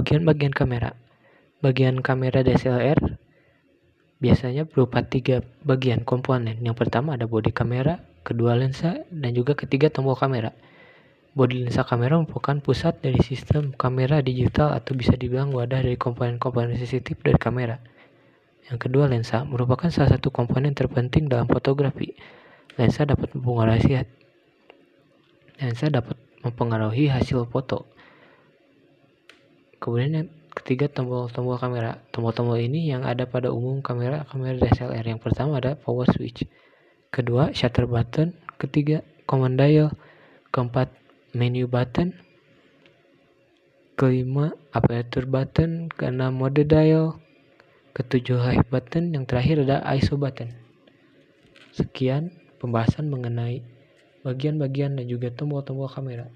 Bagian-bagian kamera. Bagian kamera DSLR biasanya berupa tiga bagian komponen. Yang pertama ada bodi kamera, kedua lensa, dan juga ketiga tombol kamera. Bodi lensa kamera merupakan pusat dari sistem kamera digital atau bisa dibilang wadah dari komponen-komponen sensitif dari kamera. Yang kedua, lensa merupakan salah satu komponen terpenting dalam fotografi. Lensa dapat mempengaruhi lensa dapat mempengaruhi hasil foto. Kemudian yang ketiga tombol-tombol kamera. Tombol-tombol ini yang ada pada umum kamera kamera DSLR. Yang pertama ada power switch. Kedua, shutter button. Ketiga, command dial. Keempat, menu button. Kelima, aperture button. Keenam, mode dial. Ketujuh, live button. Yang terakhir ada ISO button. Sekian pembahasan mengenai bagian-bagian dan juga tombol-tombol kamera.